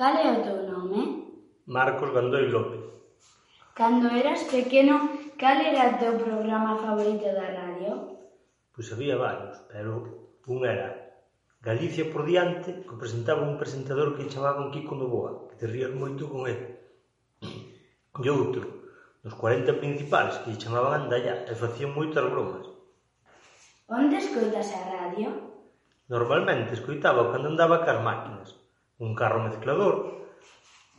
Cal é o teu nome? Marcos Gandoi López. Cando eras pequeno, cal era o teu programa favorito da radio? Pois había varios, pero un era Galicia por diante, que presentaba un presentador que chamaban Kiko Novoa, que te rías moito con ele. E outro, nos 40 principais, que lle chamaban Andalla, e facían moitas bromas. Onde escoitas a radio? Normalmente escoitaba cando andaba cas máquinas, un carro mezclador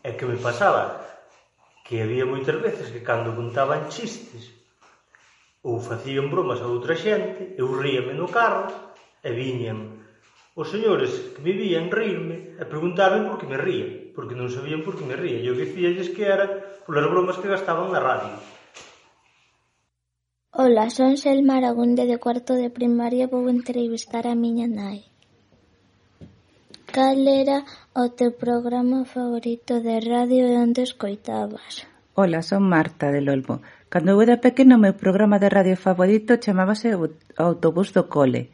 e que me pasaba que había moitas veces que cando contaban chistes ou facían bromas a outra xente, eu ríame no carro e viñan os señores que me vían rirme e preguntaban por que me ría, porque non sabían por que me ría. Eu dicíalles que era polas bromas que gastaban na radio. Ola, son Selma Aragunde de cuarto de primaria e vou entrevistar a miña nai. Cal era o teu programa favorito de radio e onde escoitabas? Ola, son Marta del Olmo. Cando eu era pequena o meu programa de radio favorito chamábase o autobús do cole.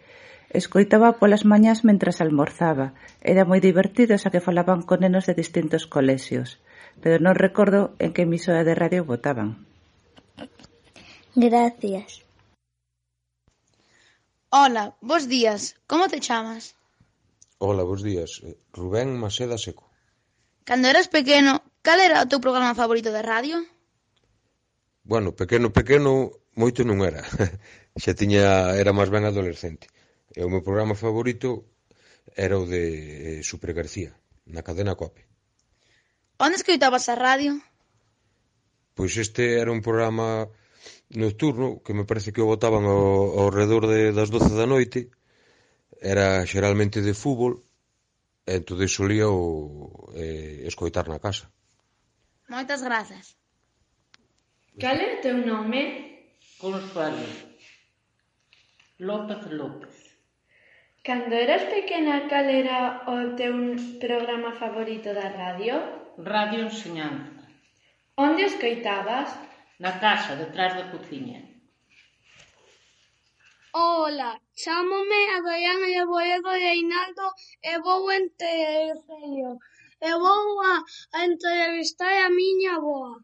Escoitaba polas mañás mentras almorzaba. Era moi divertido xa que falaban con nenos de distintos colexios. Pero non recordo en que emisora de radio votaban. Gracias. Ola, bos días. Como te chamas? Ola, bons días. Eh, Rubén Maseda Seco. Cando eras pequeno, cal era o teu programa favorito de radio? Bueno, pequeno, pequeno, moito non era. Xa tiña, era máis ben adolescente. E o meu programa favorito era o de eh, Super García, na cadena COPE. Onde escoitabas a radio? Pois este era un programa nocturno que me parece que o botaban ao, ao redor de, das 12 da noite era xeralmente de fútbol, e entón solía o, eh, escoitar na casa. Moitas grazas. Cal é o teu nome? Consuelo. López López. Cando eras pequena, cal era o teu programa favorito da radio? Radio Enseñanza. Onde escoitabas? Na casa, detrás da cociña. Ola, chámome Adrián Reboedo Reinaldo e vou Terceiro e vou a, a entrevistar a miña avoa.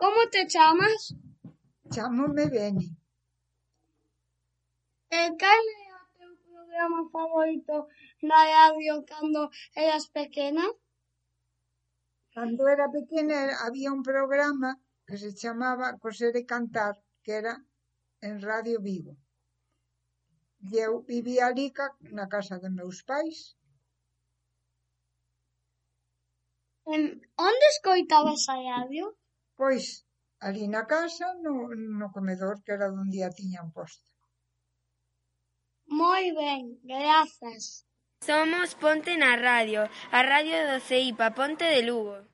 Como te chamas? Chámome Beni. E cal é o teu programa favorito na radio cando eras pequena? Cando era pequena había un programa que se chamaba Coser e Cantar, que era en Radio Vigo. E eu vivía ali na casa de meus pais. En, onde escoitabas a radio? Pois, ali na casa, no, no comedor, que era onde a tiñan posta. Moi ben, grazas. Somos Ponte na Radio, a radio do CEIPA, Ponte de Lugo.